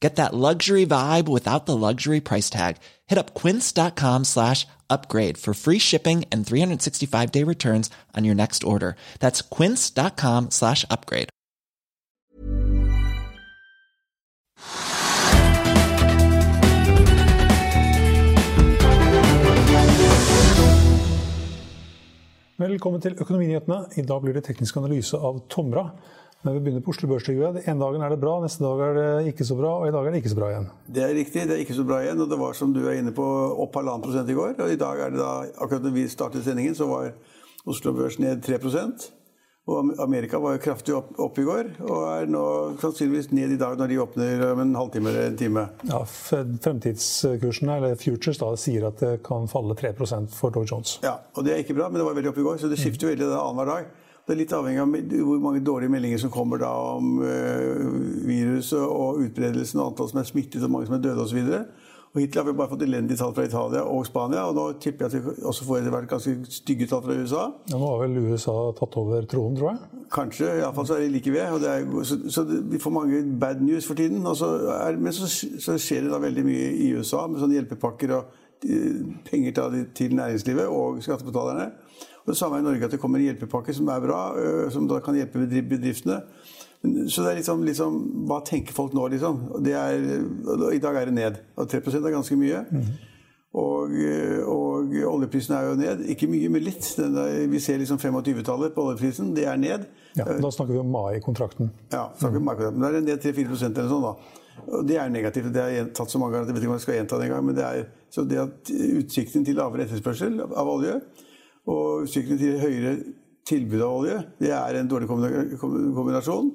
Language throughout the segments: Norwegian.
Get that luxury vibe without the luxury price tag. Hit up quince.com slash upgrade for free shipping and 365 day returns on your next order. That's quince.com slash upgrade. Velkommen til Økonominyhetene. I blir det teknisk analyse av Tomra. Men vi begynner på Oslo Børs. En dagen er det bra, neste dag er det ikke så bra, og i dag er det ikke så bra igjen. Det er riktig, det er ikke så bra igjen. Og det var som du er inne på, opp halvannen prosent i går. Og i dag er det da, akkurat når vi startet sendingen, så var Oslo Børs ned 3% Og Amerika var jo kraftig opp, opp, i går, og er nå sannsynligvis ned i dag når de åpner om en halvtime eller en time. Ja, Fremtidskursene, eller futures, da, sier at det kan falle 3% for Dow Jones. Ja, og det er ikke bra, men det var veldig opp i går, så det skifter jo veldig annenhver dag. Det er litt avhengig av hvor mange dårlige meldinger som kommer da om uh, viruset og utbredelsen og antall som er smittet og mange som er døde osv. Og Hittil har vi bare fått elendige tall fra Italia og Spania, og nå tipper jeg at vi også får etter hvert ganske stygge tall fra USA. Ja, Nå har vel USA tatt over tronen, tror jeg? Kanskje, iallfall så er de like ved. Er, så, så, vi får mange bad news for tiden. Så er, men så, så, skjer det da veldig mye i USA med sånne hjelpepakker og uh, penger til næringslivet og skattebetalerne. Det samme i Norge, at det kommer en hjelpepakke som er bra, som da kan hjelpe bedriftene. Så det er liksom, liksom Hva tenker folk nå, liksom? Er, I dag er det ned. Og 3 er ganske mye. Mm. Og, og, oljeprisen er jo ned. Ikke mye, men litt. Der, vi ser liksom 25-tallet på oljeprisen. Det er ned. Ja, Da snakker vi om mai-kontrakten. Ja, snakker vi om mai-kontrakten. Da er det ned 3-4% eller sånn, da. Og det er negativt. Det er tatt så mange ganger at jeg vet ikke om jeg skal gjenta det engang. Men det er, så det at utsikten til lavere etterspørsel av olje og utsikten til høyere tilbud av olje, det er en dårlig kombinasjon.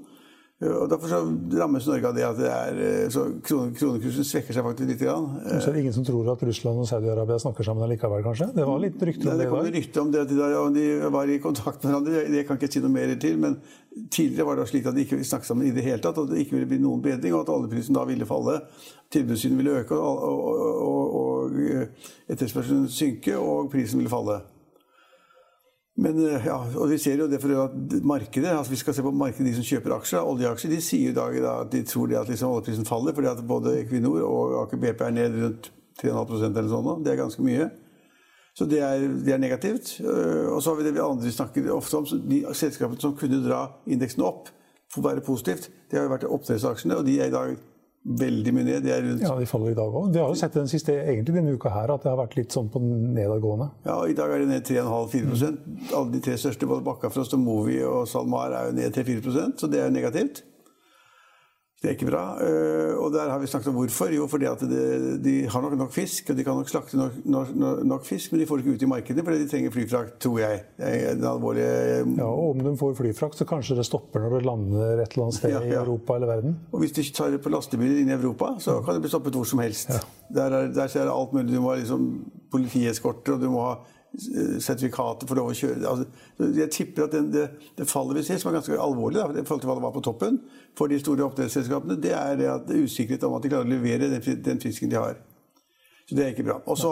Og Derfor så rammes Norge av det at det er, så så kronekursen svekker seg faktisk litt. Grann. Så er det ingen som tror at Russland og Saudi-Arabia snakker sammen likevel, kanskje? Det var litt rykter om det, det kom rykte om det at de, de, var i kontakt med hverandre. Det kan jeg ikke si noe mer til. Men tidligere var det slik at de ikke snakket sammen i det hele tatt. At det ikke ville bli noen bedring, og at oljeprisen da ville falle. Tilbudssiden ville øke, og, og, og, og etterspørselen synke, og prisen ville falle. Men, eh, ja, og vi ser jo det for at markedet, altså vi skal se på markedet, De som kjøper aksjer, oljeaksjer, de sier i dag at de tror at liksom oljeprisen faller fordi at både Equinor og Aker BP er ned rundt 3,5 eller sånn. Det er ganske mye. Så det er, det er negativt. Eh, og så har vi det vi andre snakker ofte om, de selskapene som kunne dra indeksen opp, for å være positivt. Det har jo vært oppdrettsaksjene, og de er i dag veldig mye ned. De er rundt Ja, de faller i dag òg. Vi har jo sett den siste, egentlig denne uka her at det har vært litt sånn på nedadgående. Ja, i dag er det ned 3,5-4 mm. Alle de tre største, både Bakkafrost og Movi og SalMar, er jo ned 3-4% så det er jo negativt. Det er ikke bra. Eh, og der har vi snakket om hvorfor. Jo, fordi at det, de har nok nok fisk, og de kan nok slakte nok, nok, nok, fisk, men de får det ikke ut i markedet fordi de trenger flyfrakt, tror jeg. Den alvorlige Ja, og om de får flyfrakt, så kanskje det stopper når det lander et eller annet sted ja, ja. i Europa eller verden. Og hvis de tar det på lastebiler inn i Europa, så kan det bli stoppet hvor som helst. Ja. Der, er, der er alt mulig. Du må ha liksom politieskorter, og du må ha sertifikater for lov å kjøre. Altså, jeg tipper at det, det, det, fallet vi ser, som er ganske alvorlig da, i forhold til hva det var på toppen for de store oppdrettsselskapene, det er det at det er usikkerhet om at de klarer å levere den, den fisken de har. Så det er ikke bra. Og så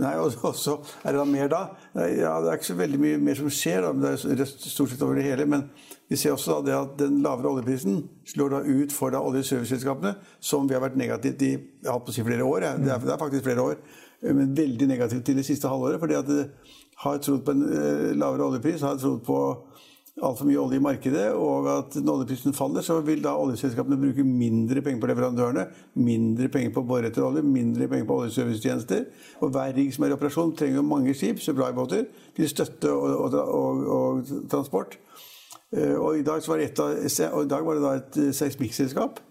er det da mer da. Ja, det er ikke så veldig mye mer som skjer, da, men det er stort sett over det hele. Men vi ser også da det at den lavere oljeprisen slår da ut for da oljeserviceselskapene, som vi har vært negativt i jeg på å si flere år. Det, er, det er faktisk flere år men veldig negativt til det siste halvåret. fordi at det har trodd på en eh, lavere oljepris, har trodd på altfor mye olje i markedet, og at når oljeprisen faller, så vil da oljeselskapene bruke mindre penger på leverandørene, mindre penger på å bore etter olje, mindre penger på oljeservicetjenester. Og hver rigg som er i operasjon, trenger mange skip, supply-båter, til støtte og, og, og, og transport. Eh, og i dag, var det et og i dag var det da et eh, seismikkselskap.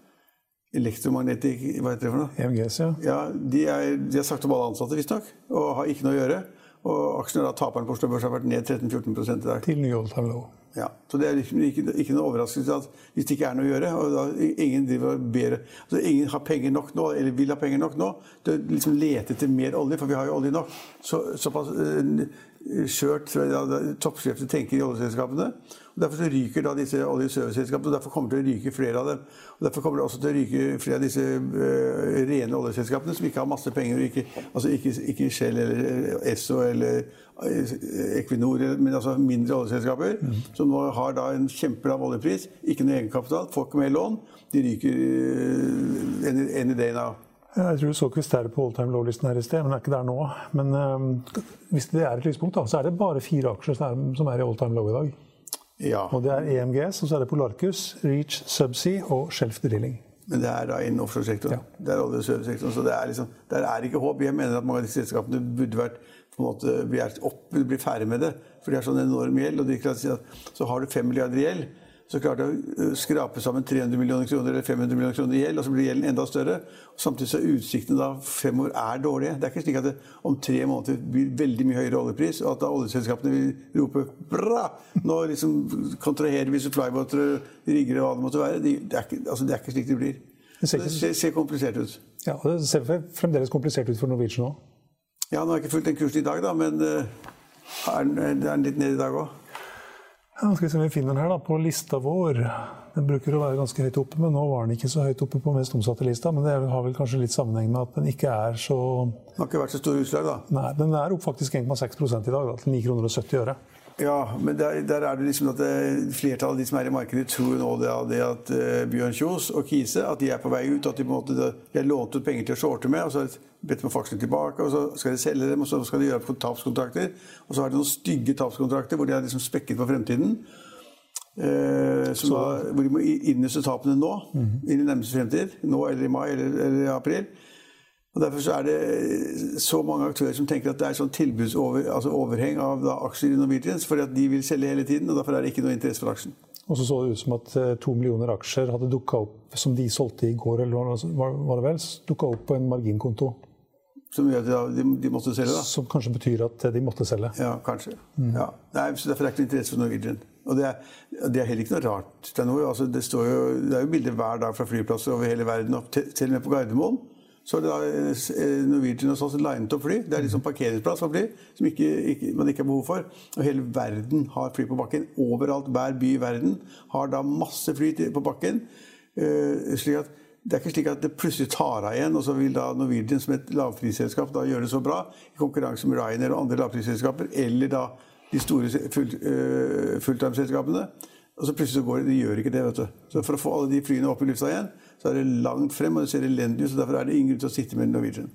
Elektromagnetic Hva heter det for noe? EMGS, ja. Ja, De, er, de har sagt opp alle ansatte, visstnok, og har ikke noe å gjøre. Og aksjene da, taperen på Oslo Børs har vært ned 13-14 i dag. Til ny all time low. Ja, så Det er liksom ikke, ikke noe overraskelse at hvis det ikke er noe å gjøre og da ingen, driver ber, altså ingen har penger nok nå, eller vil ha penger nok nå til å liksom lete etter mer olje, for vi har jo olje nok. Så, såpass uh, skjørt tror jeg tenker i oljeselskapene. Og Derfor så ryker da disse olje- og derfor kommer det til å ryke flere av dem. Og Derfor kommer det også til å ryke flere av disse uh, rene oljeselskapene som ikke har masse penger. Ikke, altså ikke, ikke Shell eller Esso eller Equinor, men altså mindre oljeselskaper. Mm. Som nå har da en kjempelav oljepris, ikke noe egenkapital, får ikke mer lån. De ryker uh, any day now. Jeg tror du så Kvistære på all time low-listen her i sted, men det er ikke der nå. Men um, hvis det er et lyspunkt, da, så er det bare fire aksjer som er i all time low i dag. Ja. Og det er EMGS, og så er det Polarcus, Reach Subsea og Shelf Drilling. Men det er da innen offshoresektoren. Ja. Det er olje- og servicesektoren. Så det er liksom, der er ikke håp. Jeg mener at mange av disse selskapene burde vært på en måte bli opp, bli ferdig med det. For de har sånn enorm gjeld. og de kan si at Så har du fem milliarder i gjeld. Så klarte jeg å skrape sammen 300 millioner kroner eller 500 millioner kroner i gjeld, og så blir gjelden enda større. Samtidig så er utsiktene da fremover er dårlige. Det er ikke slik at det om tre måneder blir veldig mye høyere oljepris, og at da oljeselskapene vil rope 'bra'! Nå liksom kontraherer vi supply-båter, rigger og hva det måtte være. Det er, ikke, altså, det er ikke slik det blir. Det ser, det ser, ser komplisert ut. Ja, og Det ser fremdeles komplisert ut for Norwegian òg. Ja, nå har jeg ikke fulgt den kursen i dag, da, men uh, er den, er den litt ned i dag òg? Ja, skal vi se om vi finner den her da, på lista vår. Den bruker å være ganske høyt oppe, men nå var den ikke så høyt oppe på mest omsatte lista. Men det har vel kanskje litt sammenheng med at den ikke er så Den har ikke vært så stor utslag, da? Nei, den er opp faktisk 1,6% i dag, da, til 9,70 kroner og 70 øre. Ja, men der, der, er det liksom at det, flertallet av de som er i markedet, tror nå det, det at uh, Bjørn Kjos og Kise at de er på vei ut. At de, på en måte, de har lånt ut penger til å shorte med, og så har de bedt om faksene tilbake. og Så skal de selge dem, og så skal de gjøre tapskontrakter. Og så har de noen stygge tapskontrakter hvor de har liksom spekket på fremtiden. Uh, så, da, hvor de må innøste tapene nå, mm -hmm. inn i nærmeste fremtid. Nå eller i mai eller, eller i april. Og Derfor så er det så mange aktører som tenker at det er sånn tilbudsoverheng altså av da, aksjer i Norwegian, fordi at de vil selge hele tiden. og Derfor er det ikke noe interesse for aksjen. Og så så det ut som at eh, to millioner aksjer hadde dukka opp, som de solgte i går, eller var det vel, dukka opp på en marginkonto. Som gjør at de, de, måtte selge, da? Som kanskje betyr at de måtte selge. Ja, kanskje. Mm. Ja. Nei, så Derfor er det ikke noe interesse for Norwegian. Og det er, det er, heller ikke noe rart. Det er, noe, altså, det, jo, det er jo bilder hver dag fra flyplasser over hele verden, til, til og med på Gardermoen. Så er det da Norwegian og sånn linet opp fly. Det er liksom parkeringsplass for fly som ikke, ikke, man ikke har behov for. Og hele verden har fly på bakken. Overalt, hver by i verden har da masse fly på bakken. Uh, slik at det er ikke slik at det plutselig tar av igjen, og så vil da Norwegian som et lavprisselskap da gjøre det så bra i konkurranse med Ryanair og andre lavprisselskaper, eller da de store full, uh, fulltimeselskapene. Og så plutselig så går det, de gjør ikke det. vet du. Så For å få alle de flyene opp i lufta igjen, så er det langt frem, og det ser elendig ut. så Derfor er det ingen grunn til å sitte med Norwegian.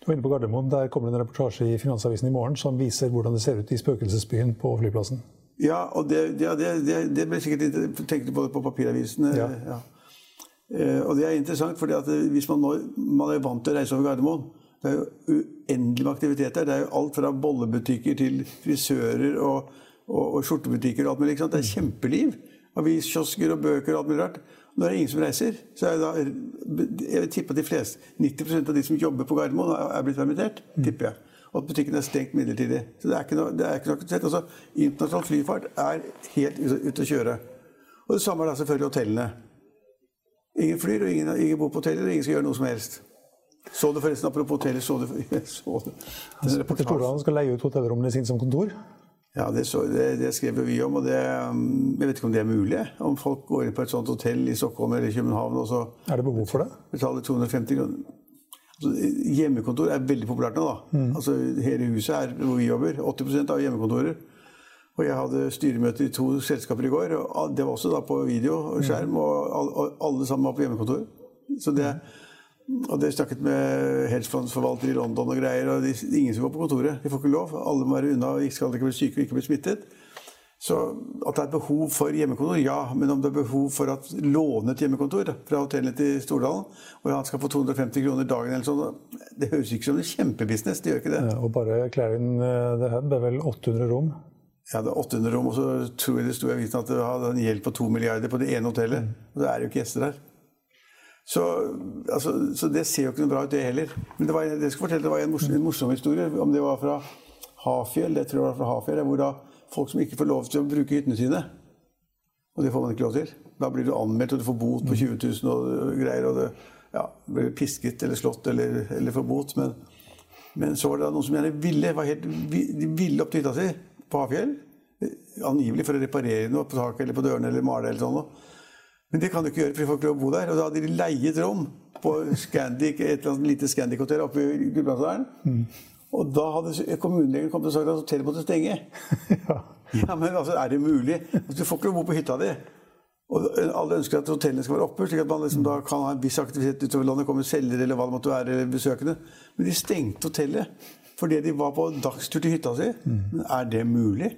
Du var inne på Gardermoen. Der kommer det en reportasje i Finansavisen i morgen som viser hvordan det ser ut i spøkelsesbyen på flyplassen. Ja, og det, ja, det, det, det ble sikkert tenkt på på papiravisene. Ja. ja. Eh, og det er interessant, for hvis man, nå, man er vant til å reise over Gardermoen Det er jo uendelig med aktivitet der. Det er jo alt fra bollebutikker til frisører og, og, og skjortebutikker og alt mulig. Det er kjempeliv. Aviskiosker og bøker og alt mulig rart. Når det er ingen som reiser, så er da, jeg vil tippe at de fleste, 90% av de som jobber på Gardermoen, er blitt permittert. Mm. tipper jeg. Og at butikken er stengt midlertidig. Så det er ikke noe, det er ikke noe altså, Internasjonal flyfart er helt ute å kjøre. Og det samme er da selvfølgelig hotellene. Ingen flyr, og ingen, ingen bor på hoteller, og ingen skal gjøre noe som helst. Så du forresten, apropos hoteller, så du, så du altså, Petter Stordalen skal leie ut hotellrommene sine som kontor? Ja, det, så, det, det, skrev vi om, og det, jeg vet ikke om det er mulig. Om folk går inn på et sånt hotell i Stockholm eller København og så Er det behov for det? betaler 250 kroner. Altså, hjemmekontor er veldig populært nå. da. Mm. Altså, hele huset her hvor vi jobber, 80% av hjemmekontorer. Og jeg hadde styremøte i to selskaper i går. og Det var også da på video og skjerm, og alle sammen var på hjemmekontor. Så det, og det snakket med hedgefondsforvaltere i London og greier, og de, ingen som går på kontoret. De får ikke lov. Alle må være unna, og skal ikke bli syke og ikke bli smittet. Så at det er behov for hjemmekontor, ja. Men om det er behov for å låne et hjemmekontor fra hotellet til Stordalen, hvor han skal få 250 kroner dagen eller sånn, det høres ikke som en kjempebusiness. Det gjør ikke det. Ja, og bare Clarion The Hub er vel 800 rom? Ja, det er 800 rom, og så tror jeg det sto i avisen at det hadde en gjeld på 2 milliarder på det ene hotellet. Og det er jo ikke gjester der. Så, altså, så, det ser jo ikke noe bra ut, det heller. Men det, var, det skal fortelle, det var en morsom, en morsom, historie. Om det var fra Hafjell, det tror jeg var fra Hafjell, hvor da folk som ikke får lov til å bruke hyttene sine Og det får man ikke lov til. Da blir du anmeldt, og du får bot på 20 000 og greier. og det ja, blir pisket eller slått eller, eller får bot. Men, men, så var det noen som gjerne ville, var helt, de ville opp til hytta si på Hafjell. Angivelig for å reparere noe på taket eller på dørene eller male eller sånn. Men det kan du ikke gjøre, for de får ikke lov å bo der. Og da hadde de leiet rom på Scandic, et eller annet lite Scandic-hotell oppe i Gudbrandsdalen. Mm. Og da hadde kommunelegen kommet og sagt at hotellet måtte stenge. ja. ja. men altså, er det mulig? Altså, du får ikke lov å bo på hytta di. Og alle ønsker at hotellene skal være oppe, slik at man liksom da kan ha en viss aktivitet utover landet. kommer selgere eller hva det måtte være, eller besøkende. Men de stengte hotellet fordi de var på dagstur til hytta si. Mm. Er det mulig?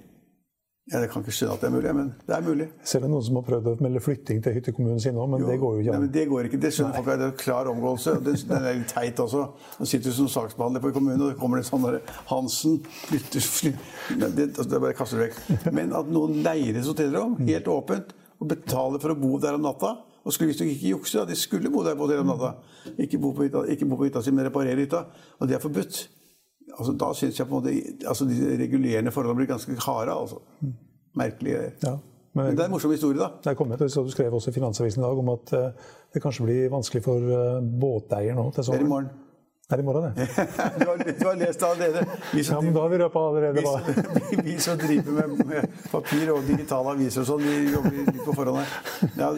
Ja, Jeg kan ikke skjønne at det er mulig, men det er mulig. Selv om noen som har prøvd å melde flytting til hyttekommunen sin òg, men jo, det går jo ikke. Nei, men det går ikke. Det skjønner folk. Det er klar omgåelse. Den, den er litt teit også. Nå sitter du som saksbehandler på kommunen, og det kommer en sånn derre Hansen flytter, flytter det, altså, det bare kaster vekk. Men at noen leier et hotellrom, helt åpent, og betaler for å bo der om natta og skulle visstnok ikke jukse. Da. De skulle bo der på hotellet om natta. Ikke bo på hytta, ikke bo på hytta si, men reparere hytta. Og det er forbudt altså, da syns jeg på en måte altså, de regulerende forholdene blir ganske harde. altså. Merkelige. Ja, men, men, det er en morsom historie, da. Det er kommet, Du skrev også i Finansavisen i dag om at uh, det kanskje blir vanskelig for uh, båteier nå til sommeren. Det er i morgen. Det er i morgen, det. du, har, du, har, lest det allerede. Vi som, ja, men da har vi røpa allerede hva vi, vi, som driver med, med, papir og digitale aviser og sånn, vi jobber litt på forhånd her. Ja,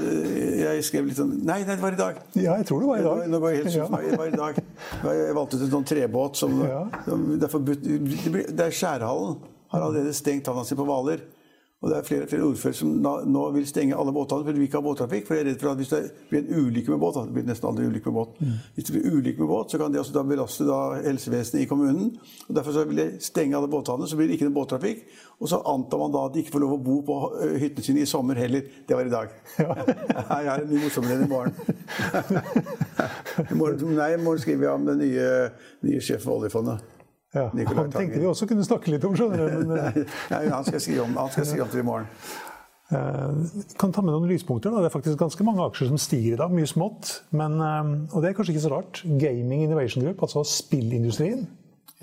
jeg skrev litt sånn Nei, nei, det var i dag. Ja, jeg tror det var i dag. Nå går jeg helt ja. Det var i dag. Jeg valgte ut en sånn trebåt som ja. Det er forbudt Det er Skjærhallen har allerede stengt havna si på Hvaler. Og det er flere flere ordførere som nå vil stenge alle båthavner fordi vi ikke har båttrafikk. For jeg er redd for at hvis det blir en ulykke med båt, det blir nesten aldri ulykke med båt, mm. hvis det blir ulykke med båt, så kan det også da belaste da helsevesenet i kommunen. og Derfor så vil jeg stenge alle båthavner, så blir det ikke noen båttrafikk. Og så antar man da at de ikke får lov å bo på hyttene sine i sommer heller. Det var i dag. Ja. jeg har en ny morsommere enn i morgen. I morgen, nei, i morgen skriver jeg om den nye, nye sjefen for oljefondet. Ja, han tenkte vi også kunne snakke litt om, skjønner du. Men, eh, nei, han skal skrive om, han skal skrive om til i morgen. Uh, kan ta med noen lyspunkter. Da. Det er faktisk ganske mange aksjer som stiger i dag. Mye smått. Men, uh, og det er kanskje ikke så rart. Gaming Innovation Group, altså spillindustrien,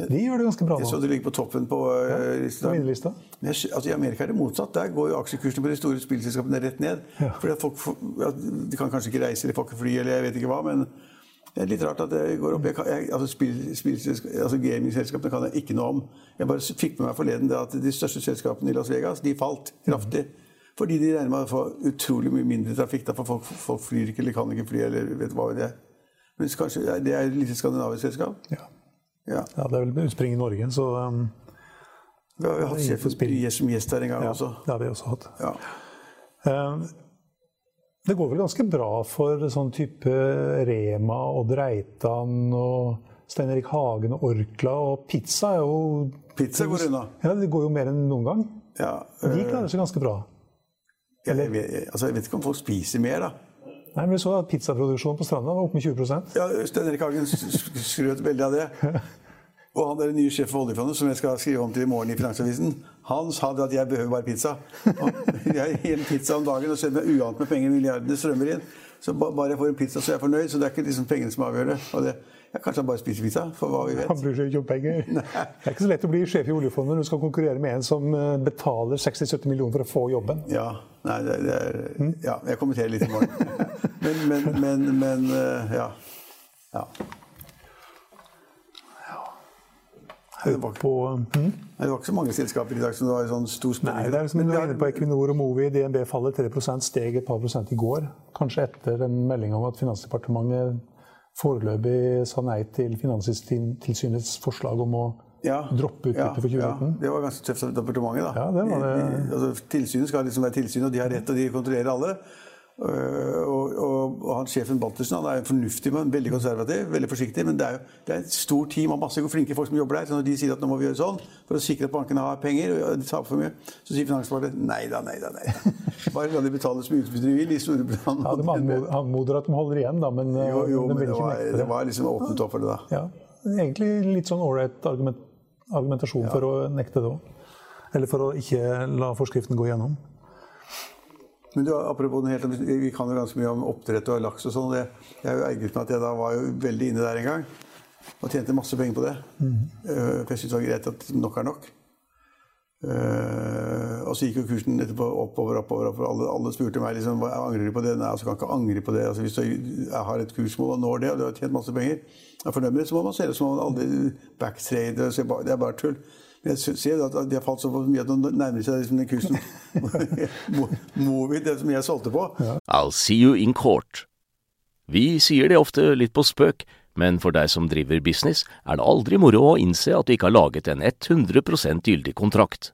de gjør det ganske bra nå. Jeg så det ligger på toppen på uh, ja, lista. Altså, I Amerika er det motsatt. Der går jo aksjekursene på de store spillselskapene rett ned. Ja. Fordi folk, ja, De kan kanskje ikke reise eller får ikke fly eller jeg vet ikke hva. men det er litt rart at det går opp. Jeg kan, jeg, altså, spill, spill, altså Gamingselskapene kan jeg ikke noe om. Jeg bare fikk med meg forleden at de største selskapene i Las Vegas de falt kraftig. Fordi de regner med å få utrolig mye mindre trafikk. Da, for folk, folk, flyr ikke eller kan ikke fly. eller vet hva det er. Men kanskje det er et lite skandinavisk selskap? Ja. ja. ja det er vel utspring i Norge, så um, Vi har hatt sjefen som gjest her en gang ja, også. Det har vi også hatt. Ja. Um, det går vel ganske bra for sånn type Rema og Dreitan og Stein Erik Hagen og Orkla. Og pizza er jo Pizza går unna. Ja, Det går jo mer enn noen gang. Ja, øh, De klarer seg ganske bra. Jeg, vet, altså, jeg vet ikke om folk spiser mer, da. Nei, men Vi så at pizzaproduksjonen på Stranda var oppe med 20% Ja, Stein Erik Hagen skrøt veldig av det. Og han der nye sjef for oljefondet, som jeg skal skrive om til i morgen i Finansavisen, han sa det at jeg behøver bare pizza. Jeg gir en pizza om dagen, og selv om jeg uant med penger, milliardene strømmer inn, så bare jeg får en pizza, så er jeg fornøyd. Så det er ikke liksom pengene som avgjør det. Det ja, kanskje han bare spiser pizza, for hva vi vet. Han bryr seg ikke om penger. Nei. Det er ikke så lett å bli sjef i oljefondet når du skal konkurrere med en som eh, betaler 60-70 millioner for å få jobben. Ja, nei, det, det er, mm. ja jeg kommenterer litt i morgen. men, men, men, men ja. ja. Det var, på, mm? det var ikke så mange selskaper i dag som det var sånn stor spenning Nei, det er som du var inne på Equinor og Movi. DNB faller 3 steg et par prosent i går. Kanskje etter en melding om at Finansdepartementet foreløpig sa nei til Finanstilsynets forslag om å ja, droppe utbytte ja, for 2019. Ja, det var ganske tøft av departementet. da. Ja, det var det. Altså, tilsynet skal liksom være tilsyn, og de har rett, og de kontrollerer alle. Øh, og, og, og han, Sjefen Baltersen han er en fornuftig mann, veldig konservativ, veldig forsiktig. Men det er jo det er et stort team av masse flinke folk som jobber der. så Når de sier at nå må vi gjøre sånn for å sikre at bankene har penger, og de taper for mye, så sier Finansdepartementet nei da, nei da. nei. Bare la de betale så mye utbytte de vil. i Storebrand. Ja, de anmoder at de holder igjen, da, men, jo, jo, men det, var, det var liksom åpnet opp for det, da. Ja, Egentlig litt sånn ålreit argument, argumentasjon ja. for å nekte det òg. Eller for å ikke la forskriften gå gjennom. Men du, apropos helt, Vi kan jo ganske mye om oppdrett og laks og sånn. Jeg er jo ergret meg at jeg da var jo veldig inne der en gang. Og tjente masse penger på det. Mm. For jeg syntes det var greit at nok er nok. Uh, og så gikk jo kursen etterpå oppover, oppover. oppover. Alle, alle spurte meg liksom, angrer du på det. Nei, altså kan ikke angre på det. Altså, hvis du har et kursmål og når det, og du har tjent masse penger, er fornøyd med det, så må man se det som om man aldri backtrade. Det er bare tull. Men jeg ser at de har falt så mye at de nærmer seg liksom den kursen Movi, det som jeg solgte på. I'll see you in court. Vi sier det ofte litt på spøk, men for deg som driver business, er det aldri moro å innse at du ikke har laget en 100 gyldig kontrakt.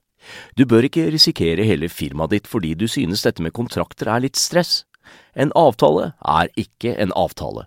Du bør ikke risikere hele firmaet ditt fordi du synes dette med kontrakter er litt stress. En avtale er ikke en avtale.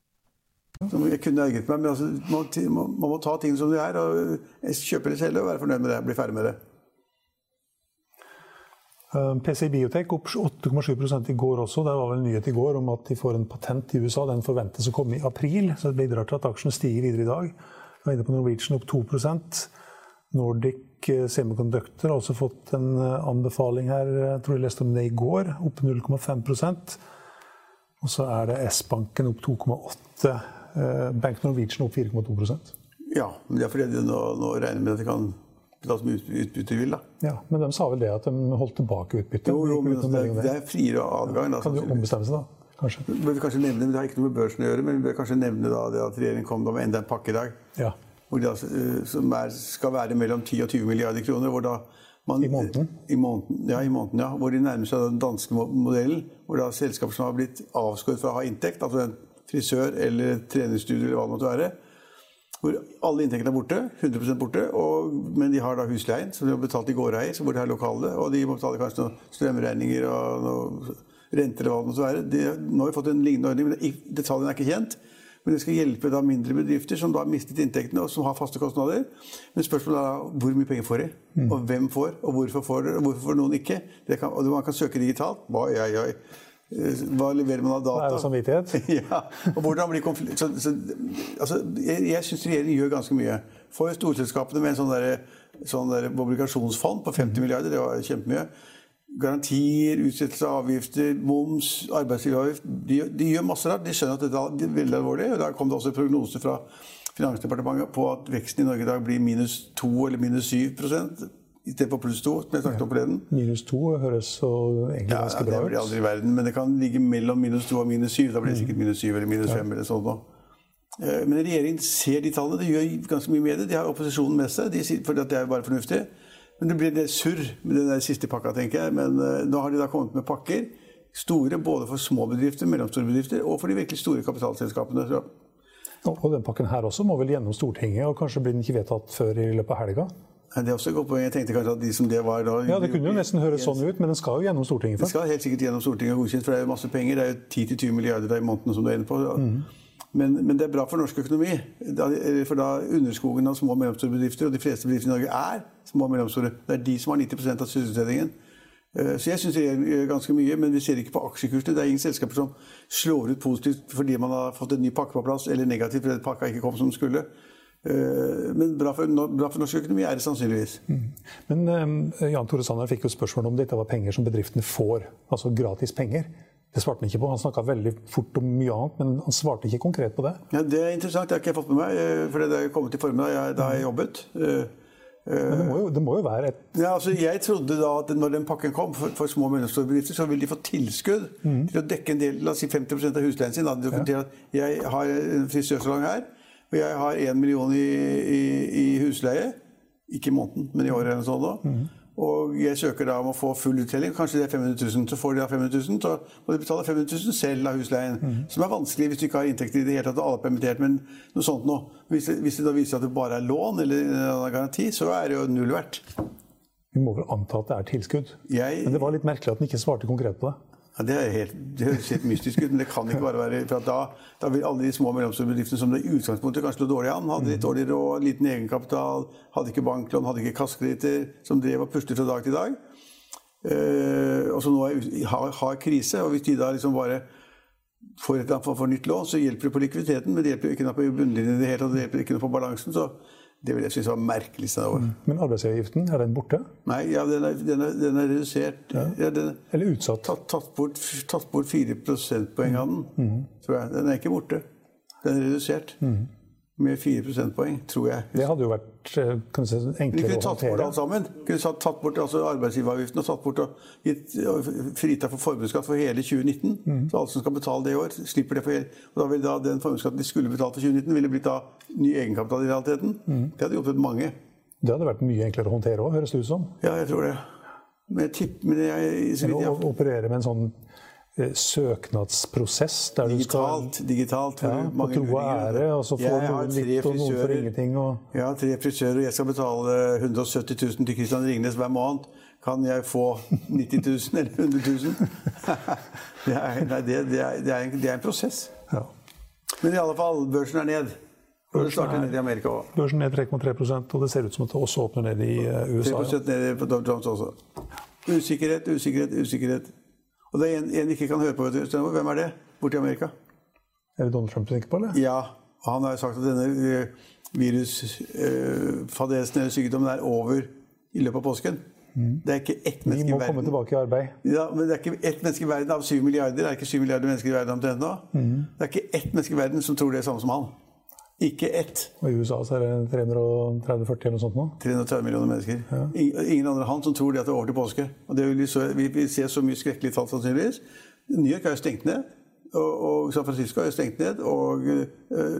Jeg kunne ergret meg, men altså, man, man, må ta ting som de er. og Kjøpe litt selv og være fornøyd med det. Bli ferdig med det. PC PCI Biotech opp 8,7 i går også. Det var vel nyhet i går om at de får en patent i USA. Den forventes å komme i april, så det bidrar til at aksjen stiger videre i dag. Vi var inne på Norwegian opp 2% Nordic eh, Semiconductor har også fått en eh, anbefaling her. Jeg tror jeg leste om det i går. Opp 0,5% Og så er det S-banken opp 2,8 Bank Norwegian opp 4,2% Ja, men det er fordi de nå, nå regner med at de kan betale utbytte de vil. da. Ja, Men de sa vel det at de holdt tilbake utbyttet? Jo, jo, men altså, det, det, er friere adgang. Da, kan du ombestemme seg, da? Kanskje? Vi kanskje nevne, Det har ikke noe med børsen å gjøre, men vi bør kanskje nevne da, det at regjeringen kom med enda en pakke i dag. Ja. Da, eh, som er, skal være mellom 10 og 20 milliarder kroner. hvor da man, I måneden? I måneden, ja, i måneden, ja. Hvor de nærmer seg den danske modellen. Hvor da selskaper som har blitt avskåret fra å ha inntekt, altså en frisør eller treningsstudio eller hva det måtte være, hvor alle inntektene er borte. 100% borte. Og, men de har da husleien, som de har betalt i gårdeier, hvor de har lokale. Og de må betale kanskje noen strømregninger og noen renter eller hva det måtte være. De, nå har vi fått en lignende ordning, men detaljene er ikke kjent. Men det skal hjelpe da mindre bedrifter som da har mistet inntektene, og som har faste kostnader. Men spørsmålet er da hvor mye penger får de? Mm. Og hvem får? Og hvorfor får de? Og hvorfor får noen ikke? Kan, og man kan søke digitalt. Oi, oi, oi. Eh, hva leverer man av data? Det er jo samvittighet. ja, og hvordan blir konflikt... Så, så, altså, jeg jeg syns regjeringen gjør ganske mye. For storselskapene med en sånn, der, sånn der obligasjonsfond på 50 milliarder, det var kjempemye. Garantier, utsettelse av avgifter, moms, arbeidsgiveravgift. De, de, gjør masse rart. De skjønner at dette er veldig alvorlig. og Da kom det også prognoser fra Finansdepartementet på at veksten i Norge i dag blir minus 2 eller minus 7 Istedenfor pluss to, som jeg snakket om forleden. Minus to høres så egentlig ja, ganske bra ut. Ja, Det blir aldri i verden, men det kan ligge mellom minus to og minus syv. Da blir det sikkert minus syv eller minus fem. eller sånn eh, Men regjeringen ser de tallene. De gjør ganske mye med det. De har opposisjonen med seg, de sier, for det er bare fornuftig. Men det blir det surr med den der siste pakka, tenker jeg. Men uh, nå har de da kommet med pakker. Store både for små bedrifter, mellomstore bedrifter og for de virkelig store kapitalselskapene. Så. Og den pakken her også må vel gjennom Stortinget, og kanskje blir den ikke vedtatt før i løpet av helga? Det er også et godt poeng. Jeg tenkte kanskje at de som det var da Ja, Det kunne jo nesten høres sånn ut, men den skal jo gjennom Stortinget først. Den skal helt sikkert gjennom Stortinget og godkjent, for det er jo masse penger. Det er jo 10-20 milliarder i måneden som du er inne på. Mm. Men, men, det er bra for norsk økonomi. For da underskogen av små og mellomstore bedrifter, og de fleste bedrifter i Norge er små og mellomstore, det er de som har 90 av sysselsettingen. Eh, så jeg syns det gjør ganske mye, men vi ser ikke på aksjekursene. Det er ingen selskaper som slår ut positivt fordi man har fått en ny pakke på plass, eller negativt fordi pakka ikke kom som den skulle. Eh, men bra for, bra for, norsk økonomi er det sannsynligvis. Mm. Men um, Jan Tore Sanner fikk jo spørsmål om dette var penger som bedriftene får, altså gratis penger. Det svarte han ikke på. Han snakka veldig fort om mye annet, men han svarte ikke konkret på det. Ja, Det er interessant. Det har ikke jeg fått med meg, eh, for det er kommet i formiddag da, jeg jobbet. Men det må, jo, det må jo være et ja, altså Jeg trodde da at når den pakken kom for, for små og mellomstore bedrifter, så ville de få tilskudd mm. til å dekke en del, la oss si 50% av husleien sin. Da. Ja. Jeg har en frisørsalong her og jeg har én million i, i, i, husleie. Ikke i måneden, men i året eller sånt. da. Og jeg søker da om å få full uttelling. Kanskje det er 500 000. Så får de da 500 000, så må de betale 500 000 selv av husleien. Som er vanskelig hvis du ikke har inntekter i det hele tatt alle er permittert. Men noe sånt noe. Hvis hvis det da viser at det bare er lån eller en annen garanti, så er det jo null verdt. Vi må vel anta at det er tilskudd. Jeg- Men det var litt merkelig at den ikke svarte konkret på det. Ja, det, helt, det høres helt mystisk ut, men det kan ikke bare være for da, da vil alle de små og mellomstore bedriftene som i utgangspunktet kanskje lå dårlig an, hadde litt dårlig råd, liten egenkapital, hadde ikke banklån, hadde ikke kassekreditter, som drev og puslet fra dag til dag, eh, og som nå er, har, har krise. Og hvis de da liksom bare får et eller annet for nytt lån, så hjelper det på likviditeten, men det hjelper ikke noe på bunnlinjen i det hele tatt, det hjelper ikke noe på balansen. så det vil jeg synes var merkelig. av år. Men arbeidsgiveravgiften, er den borte? Nei, ja, den er, den er, den er redusert. Ja, den, Eller utsatt? tatt, tatt, bort, tatt bort 4 prosentpoeng av den, tror jeg. Den er ikke borte. Den er redusert med 4 prosentpoeng, tror jeg. Det hadde jo vært kan si, enklere å håndtere. Vi kunne tatt bort alt sammen. Kunne tatt, bort altså arbeidsgiveravgiften og tatt bort og gitt og fritatt for formuesskatt for hele 2019. Så alle som skal betale det i år, slipper det for hele Og da vil da den formuesskatten de skulle betalt for 2019, ville blitt da ny egenkapital i realiteten. Det hadde hjulpet mange. Det hadde vært mye enklere å håndtere òg, høres det ut som. Ja, jeg tror det. Men jeg tipper men jeg, Enn vidt å operere med en sånn eh, søknadsprosess der du skal Digitalt. digitalt ja, på tro og ære, og så får noen litt og noen får ingenting. Og... Jeg har tre frisører, og jeg skal betale 170 000 til Christian Ringnes hver måned. Kan jeg få 90 000 eller 100 000? det, er, nei, det, det, er, det, er en, det er en prosess. Ja. Men i alle fall, børsen er ned. Og det ned i Amerika òg. Børsen ned 3,3% og det ser ut som at det også åpner ned i eh, USA. 3 Ja. ned på Dow Jones også. Usikkerhet, usikkerhet, usikkerhet. Og det er en, en vi ikke kan høre på. Hvem er det borti Amerika? Er det Donald Trump du tenker på, eller? Ja, han har jo sagt at denne eh, virusfadesen eller sykdommen er over i løpet av påsken. Det er ikke ett Vi menneske i må komme tilbake i arbeid. ja, men det er ikke ett menneske i verden av syv milliarder. Det er ikke syv milliarder mennesker i verden omtrent nå. Det er ikke ett menneske i verden som tror det er samme som han. Ikke ett. Og i USA så er det 330-40 eller noe sånt nå. 330 millioner mennesker. Ingen ingen andre han som tror det at det er over til påske. Og det vil vi, så, vi, vi ser så mye skrekkelige tall sannsynligvis. New York er jo stengt ned. Og, og San Francisco er jo stengt ned. Og eh,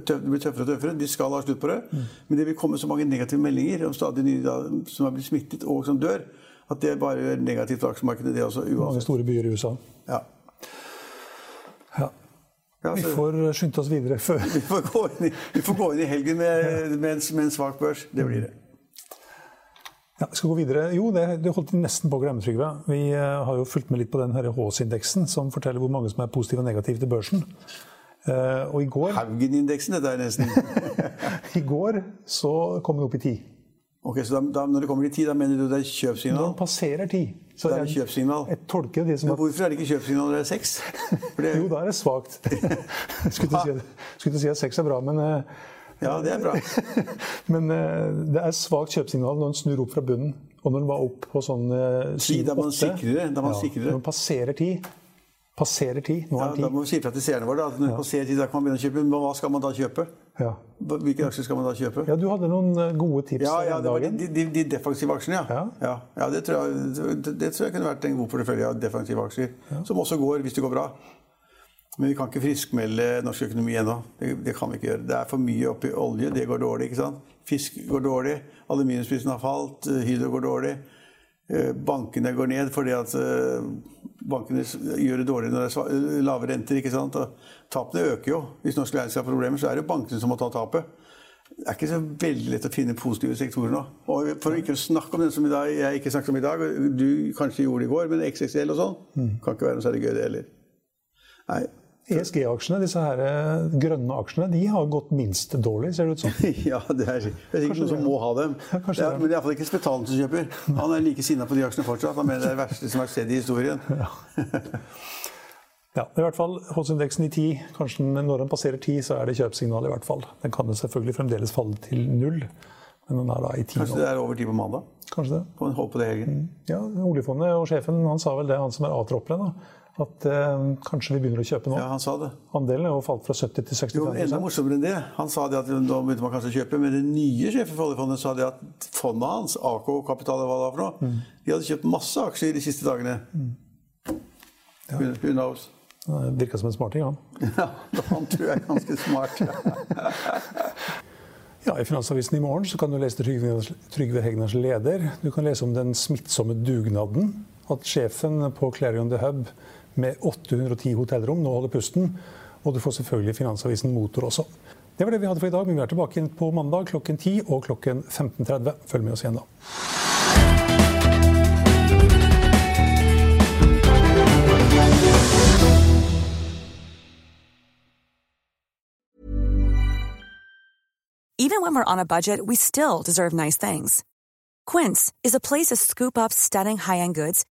tøff, det blir tøffere og tøffere. De skal ha slutt på det. Men det vil komme så mange negative meldinger om stadig nye da, som har blitt smittet og som dør, at det er bare negativt for aksjemarkedet, det også. Mange store byer i USA. Ja. Ja. Ja, Vi får skynde oss videre før Vi får gå inn i, vi får gå inn i helgen med, med, en, med en svak børs. Det blir det. ja, Vi skal gå videre. Jo, det, det holdt vi nesten på å glemme, Trygve. Vi eh, har jo fulgt med litt på den HS-indeksen som forteller hvor mange som er positive og negative til børsen. Eh, og i går, Haugen-indeksen, dette er nesten. i går så kom den opp i ti. Ok, Så da, da, når det kommer til ti, da mener du det er Når kjøpsignal? den passerer ti, så det er det kjøpsignal. jeg tolker det som Men hvorfor er det ikke kjøpsignal når det er seks? Det, Jo, da er det svakt. Skulle til si, skulle ikke si at seks er bra, men, eh, ja, det er bra. men eh, det er svakt kjøpsignal når den snur opp fra bunnen. Og når den var opp på sånn eh, Ti, da man 7-8. det, da man Ja. Når den passerer ti, passerer ti, nå Ja, er den da må vi si fra til seerne våre at når det passerer ti, da kan man begynne å kjøpe. Men hva skal man da kjøpe? Ja. Hvilke aksjer skal man da kjøpe? ja, du hadde noen eh, gode tips Ja, ja, det var de, de, de defensive aksjene, ja. Ja. Ja, ja det, tror jeg, det, det tror jeg kunne vært en god portefølje av defensive aksjer. Som også går hvis det går bra. Men vi kan ikke friskmelde norsk økonomi ennå. Det, det kan vi ikke gjøre. Det er for mye oppi olje. Det går dårlig. ikke sant? Fisk går dårlig. Aluminiumsprisen har falt. eh, Hydro går dårlig. Eh, Bankene går ned fordi at eh, bankene gjør det dårlig når det er lave renter. ikke sant? Og tapene øker jo. Hvis norsk næringsliv har problemer, så er det bankene som må ta tapet. Det er ikke så veldig lett å finne positive sektorer nå. Og For å ikke snakke om den som dag, jeg ikke snakket om i dag, og du kanskje gjorde det i går, men XXL og sånn, kan ikke være noe særlig gøy det heller. Nei. ESG-aksjene, disse her eh, grønne aksjene, de har gått minst dårlig, ser det ut som. Ja, det er, det er sikkert noen som må ha dem. Ja, Det er, men det er iallfall ikke Spetalen som kjøper. Han er like sinna på de aksjene fortsatt. Han mener det er det verste som har skjedd i historien. Ja, i hvert fall Holds-indeksen i 10, kanskje når den passerer 10, så er det kjøpsignal i hvert fall. Den kan selvfølgelig fremdeles falle til null, men den er da i 10 Kanskje det er over 10 på mandag. Kanskje det. Kan håpe på det helgen. Ja, Oljefondet og sjefen han sa vel det, han som er A-troppere, da, at eh, kanskje vi begynner å kjøpe nå. Ja, han sa det. Andelen er jo falt fra 70 til 65 Jo, men Enda morsommere enn det. Han sa det at nå begynte man kanskje å kjøpe, men den nye sjefen for oljefondet sa det at fondet hans, AK Kapital hva det var for noe, de hadde kjøpt masse aksjer de siste dagene. Who, who knows? Virka som en smarting, han. Ja, han tror jeg er ganske smart. Ja, I Finansavisen i morgen så kan du lese Trygve Hegnars leder. Du kan lese om den smittsomme dugnaden. At sjefen på Clarion The Hub med 810 hotellrom nå holder pusten. Og du får selvfølgelig Finansavisen Motor også. Det var det vi hadde for i dag, men vi er tilbake på mandag klokken 10 og klokken 15.30. Følg med oss igjen da. Even when we're on a budget, we still deserve nice things. Quince is a place to scoop up stunning high-end goods